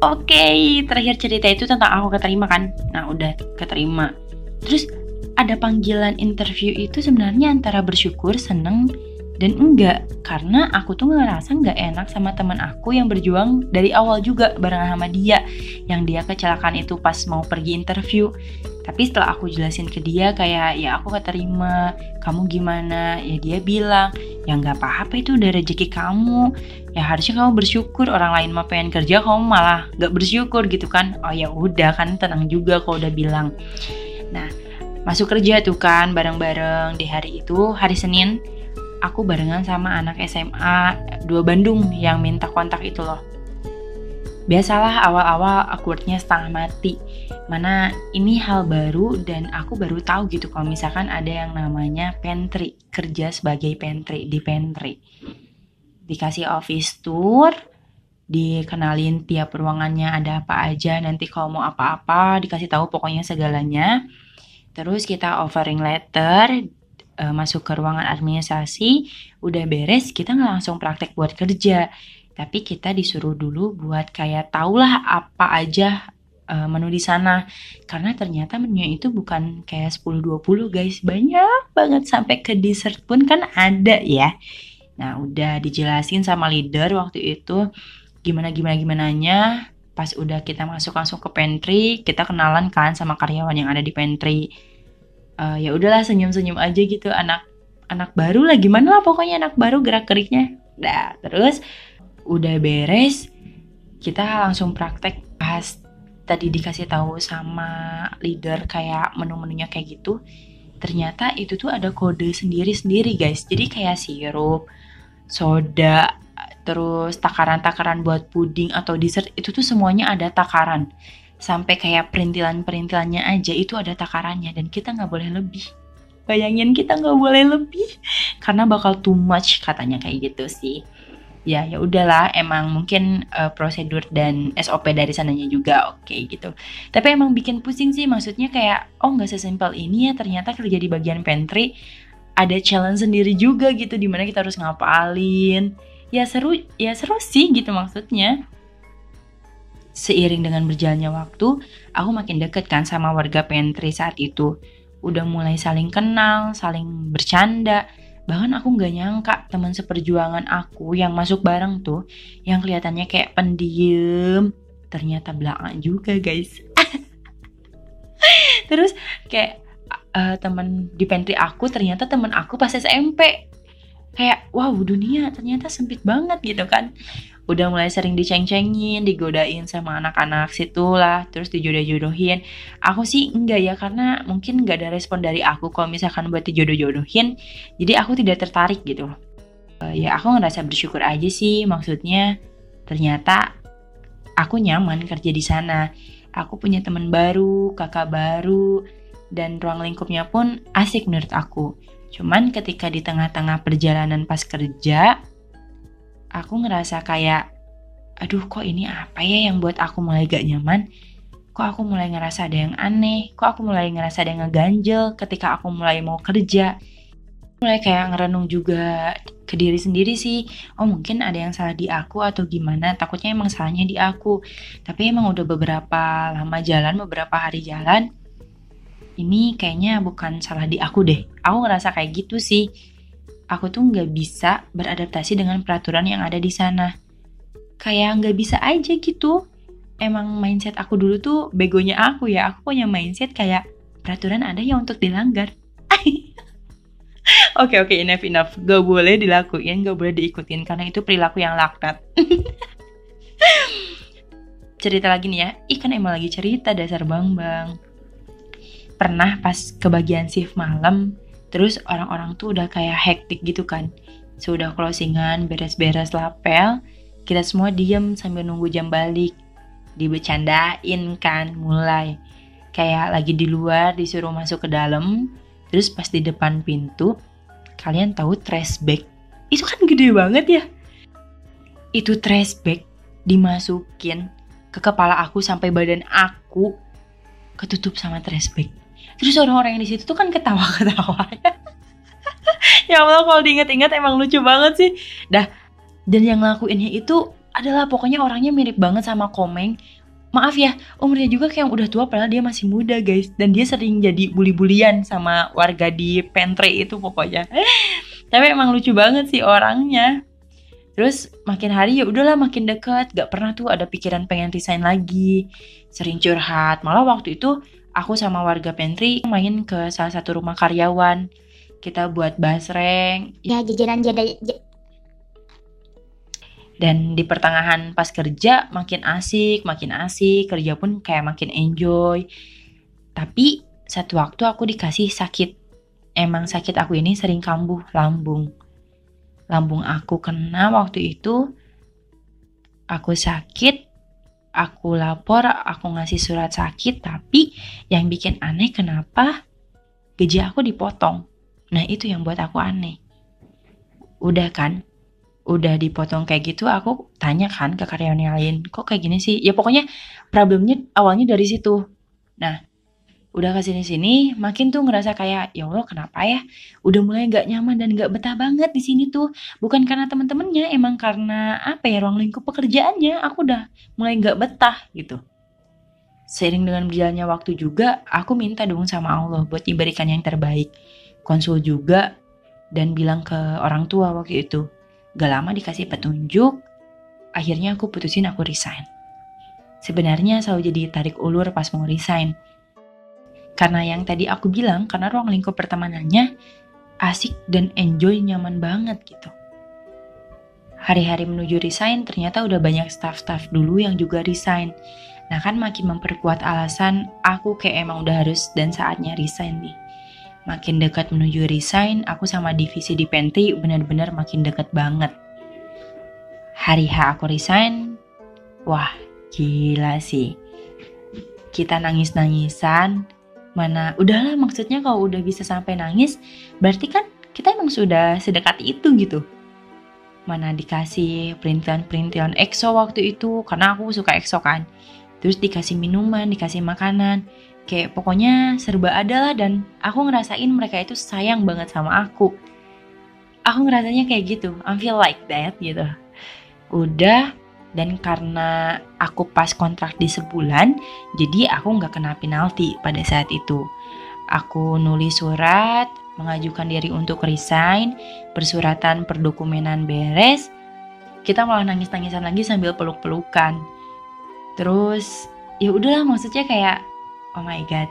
Oke, okay, terakhir cerita itu tentang aku keterima kan. Nah, udah keterima. Terus ada panggilan interview itu sebenarnya antara bersyukur, seneng, dan enggak. Karena aku tuh ngerasa nggak enak sama teman aku yang berjuang dari awal juga bareng sama dia. Yang dia kecelakaan itu pas mau pergi interview. Tapi setelah aku jelasin ke dia kayak ya aku keterima. Kamu gimana? Ya dia bilang ya nggak apa-apa itu udah rezeki kamu. Ya harusnya kamu bersyukur orang lain mau pengen kerja kamu malah nggak bersyukur gitu kan. Oh ya udah kan tenang juga kalau udah bilang. Nah masuk kerja tuh kan bareng-bareng. Di hari itu hari Senin aku barengan sama anak SMA dua Bandung yang minta kontak itu loh. Biasalah awal-awal awkwardnya setengah mati. Mana ini hal baru dan aku baru tahu gitu kalau misalkan ada yang namanya pantry, kerja sebagai pantry di pantry. Dikasih office tour, dikenalin tiap ruangannya ada apa aja, nanti kalau mau apa-apa dikasih tahu pokoknya segalanya. Terus kita offering letter, uh, masuk ke ruangan administrasi, udah beres, kita langsung praktek buat kerja. Tapi kita disuruh dulu buat kayak tahulah apa aja uh, menu di sana. Karena ternyata menunya itu bukan kayak 10-20 guys, banyak banget sampai ke dessert pun kan ada ya. Nah, udah dijelasin sama leader waktu itu gimana gimana gimananya. Pas udah kita masuk langsung ke pantry, kita kenalan kan sama karyawan yang ada di pantry uh, ya udahlah senyum-senyum aja gitu anak anak baru lah gimana lah pokoknya anak baru gerak geriknya dah terus udah beres kita langsung praktek. Pas tadi dikasih tahu sama leader kayak menu-menunya kayak gitu ternyata itu tuh ada kode sendiri-sendiri guys. Jadi kayak sirup soda terus takaran-takaran buat puding atau dessert itu tuh semuanya ada takaran. Sampai kayak perintilan-perintilannya aja itu ada takarannya dan kita nggak boleh lebih. Bayangin kita nggak boleh lebih karena bakal too much katanya kayak gitu sih ya ya udahlah emang mungkin uh, prosedur dan SOP dari sananya juga oke okay, gitu tapi emang bikin pusing sih maksudnya kayak oh nggak sesimpel ini ya ternyata kerja di bagian pantry ada challenge sendiri juga gitu di mana kita harus ngapalin ya seru ya seru sih gitu maksudnya Seiring dengan berjalannya waktu, aku makin deket kan sama warga pantry saat itu. Udah mulai saling kenal, saling bercanda. Bahkan aku gak nyangka teman seperjuangan aku yang masuk bareng tuh, yang kelihatannya kayak pendiem, ternyata belakang juga guys. Terus kayak uh, teman di pantry aku ternyata teman aku pas SMP kayak wow dunia ternyata sempit banget gitu kan udah mulai sering diceng-cengin, digodain sama anak-anak situ lah, terus dijodoh-jodohin. Aku sih enggak ya, karena mungkin enggak ada respon dari aku kalau misalkan buat dijodoh-jodohin, jadi aku tidak tertarik gitu. Uh, ya aku ngerasa bersyukur aja sih, maksudnya ternyata aku nyaman kerja di sana. Aku punya teman baru, kakak baru, dan ruang lingkupnya pun asik menurut aku. Cuman ketika di tengah-tengah perjalanan pas kerja, aku ngerasa kayak aduh kok ini apa ya yang buat aku mulai gak nyaman? Kok aku mulai ngerasa ada yang aneh? Kok aku mulai ngerasa ada yang ngeganjel ketika aku mulai mau kerja? Mulai kayak ngerenung juga ke diri sendiri sih. Oh mungkin ada yang salah di aku atau gimana? Takutnya emang salahnya di aku. Tapi emang udah beberapa lama jalan beberapa hari jalan ini kayaknya bukan salah di aku deh. Aku ngerasa kayak gitu sih aku tuh nggak bisa beradaptasi dengan peraturan yang ada di sana. Kayak nggak bisa aja gitu. Emang mindset aku dulu tuh begonya aku ya. Aku punya mindset kayak peraturan ada yang untuk dilanggar. Oke oke okay, enough enough. Gak boleh dilakuin, gak boleh diikutin karena itu perilaku yang laknat. cerita lagi nih ya. Ikan emang lagi cerita dasar bang bang. Pernah pas kebagian shift malam, Terus orang-orang tuh udah kayak hektik gitu kan. Sudah closingan, beres-beres lapel, kita semua diem sambil nunggu jam balik. Dibecandain kan, mulai. Kayak lagi di luar disuruh masuk ke dalam, terus pas di depan pintu, kalian tahu trash bag? Itu kan gede banget ya. Itu trash bag dimasukin ke kepala aku sampai badan aku ketutup sama trash bag terus orang-orang yang di situ tuh kan ketawa-ketawa. Ya Allah kalau diinget-inget emang lucu banget sih. Dah dan yang ngelakuinnya itu adalah pokoknya orangnya mirip banget sama Komeng. Maaf ya umurnya juga kayak yang udah tua padahal dia masih muda guys. Dan dia sering jadi bully-bulian sama warga di pantry itu pokoknya. Tapi emang lucu banget sih orangnya. Terus makin hari ya udahlah makin deket gak pernah tuh ada pikiran pengen resign lagi. Sering curhat. Malah waktu itu aku sama warga pantry main ke salah satu rumah karyawan kita buat basreng ya jajanan jada dan di pertengahan pas kerja makin asik, makin asik, kerja pun kayak makin enjoy. Tapi satu waktu aku dikasih sakit. Emang sakit aku ini sering kambuh lambung. Lambung aku kena waktu itu. Aku sakit, aku lapor, aku ngasih surat sakit, tapi yang bikin aneh kenapa gaji aku dipotong. Nah itu yang buat aku aneh. Udah kan, udah dipotong kayak gitu aku tanya kan ke karyawan lain kok kayak gini sih ya pokoknya problemnya awalnya dari situ nah udah ke sini sini makin tuh ngerasa kayak ya allah kenapa ya udah mulai nggak nyaman dan nggak betah banget di sini tuh bukan karena temen-temennya emang karena apa ya ruang lingkup pekerjaannya aku udah mulai nggak betah gitu seiring dengan berjalannya waktu juga aku minta dong sama Allah buat diberikan yang terbaik konsul juga dan bilang ke orang tua waktu itu Gak lama dikasih petunjuk, akhirnya aku putusin aku resign. Sebenarnya selalu jadi tarik ulur pas mau resign. Karena yang tadi aku bilang, karena ruang lingkup pertemanannya asik dan enjoy nyaman banget gitu. Hari-hari menuju resign ternyata udah banyak staff-staff dulu yang juga resign. Nah kan makin memperkuat alasan aku kayak emang udah harus dan saatnya resign nih. Makin dekat menuju resign, aku sama divisi di pantry benar-benar makin dekat banget. Hari H aku resign, wah gila sih. Kita nangis-nangisan, mana udahlah maksudnya kalau udah bisa sampai nangis, berarti kan kita emang sudah sedekat itu gitu. Mana dikasih perintilan-perintilan EXO waktu itu, karena aku suka EXO kan. Terus dikasih minuman, dikasih makanan kayak pokoknya serba ada lah dan aku ngerasain mereka itu sayang banget sama aku aku ngerasanya kayak gitu I feel like that gitu udah dan karena aku pas kontrak di sebulan jadi aku nggak kena penalti pada saat itu. Aku nulis surat mengajukan diri untuk resign persuratan perdokumenan beres. Kita malah nangis-nangisan lagi sambil peluk-pelukan. Terus ya udahlah maksudnya kayak oh my god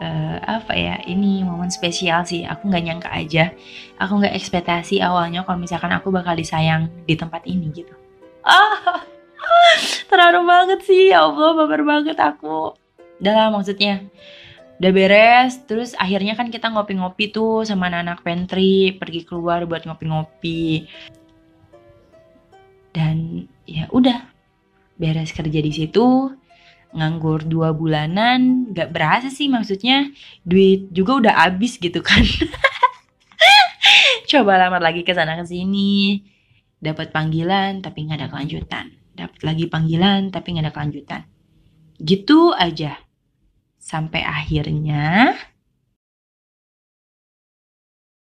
uh, apa ya ini momen spesial sih. Aku nggak nyangka aja. Aku nggak ekspektasi awalnya kalau misalkan aku bakal disayang di tempat ini gitu ah terharu banget sih. Ya allah baper banget aku. Udah lah maksudnya. Udah beres terus akhirnya kan kita ngopi-ngopi tuh sama anak-anak pantry pergi keluar buat ngopi-ngopi. Dan ya udah beres kerja di situ nganggur dua bulanan. Gak berasa sih maksudnya duit juga udah habis gitu kan. Coba lamar lagi ke sana ke sini dapat panggilan tapi nggak ada kelanjutan. Dapat lagi panggilan tapi nggak ada kelanjutan. Gitu aja. Sampai akhirnya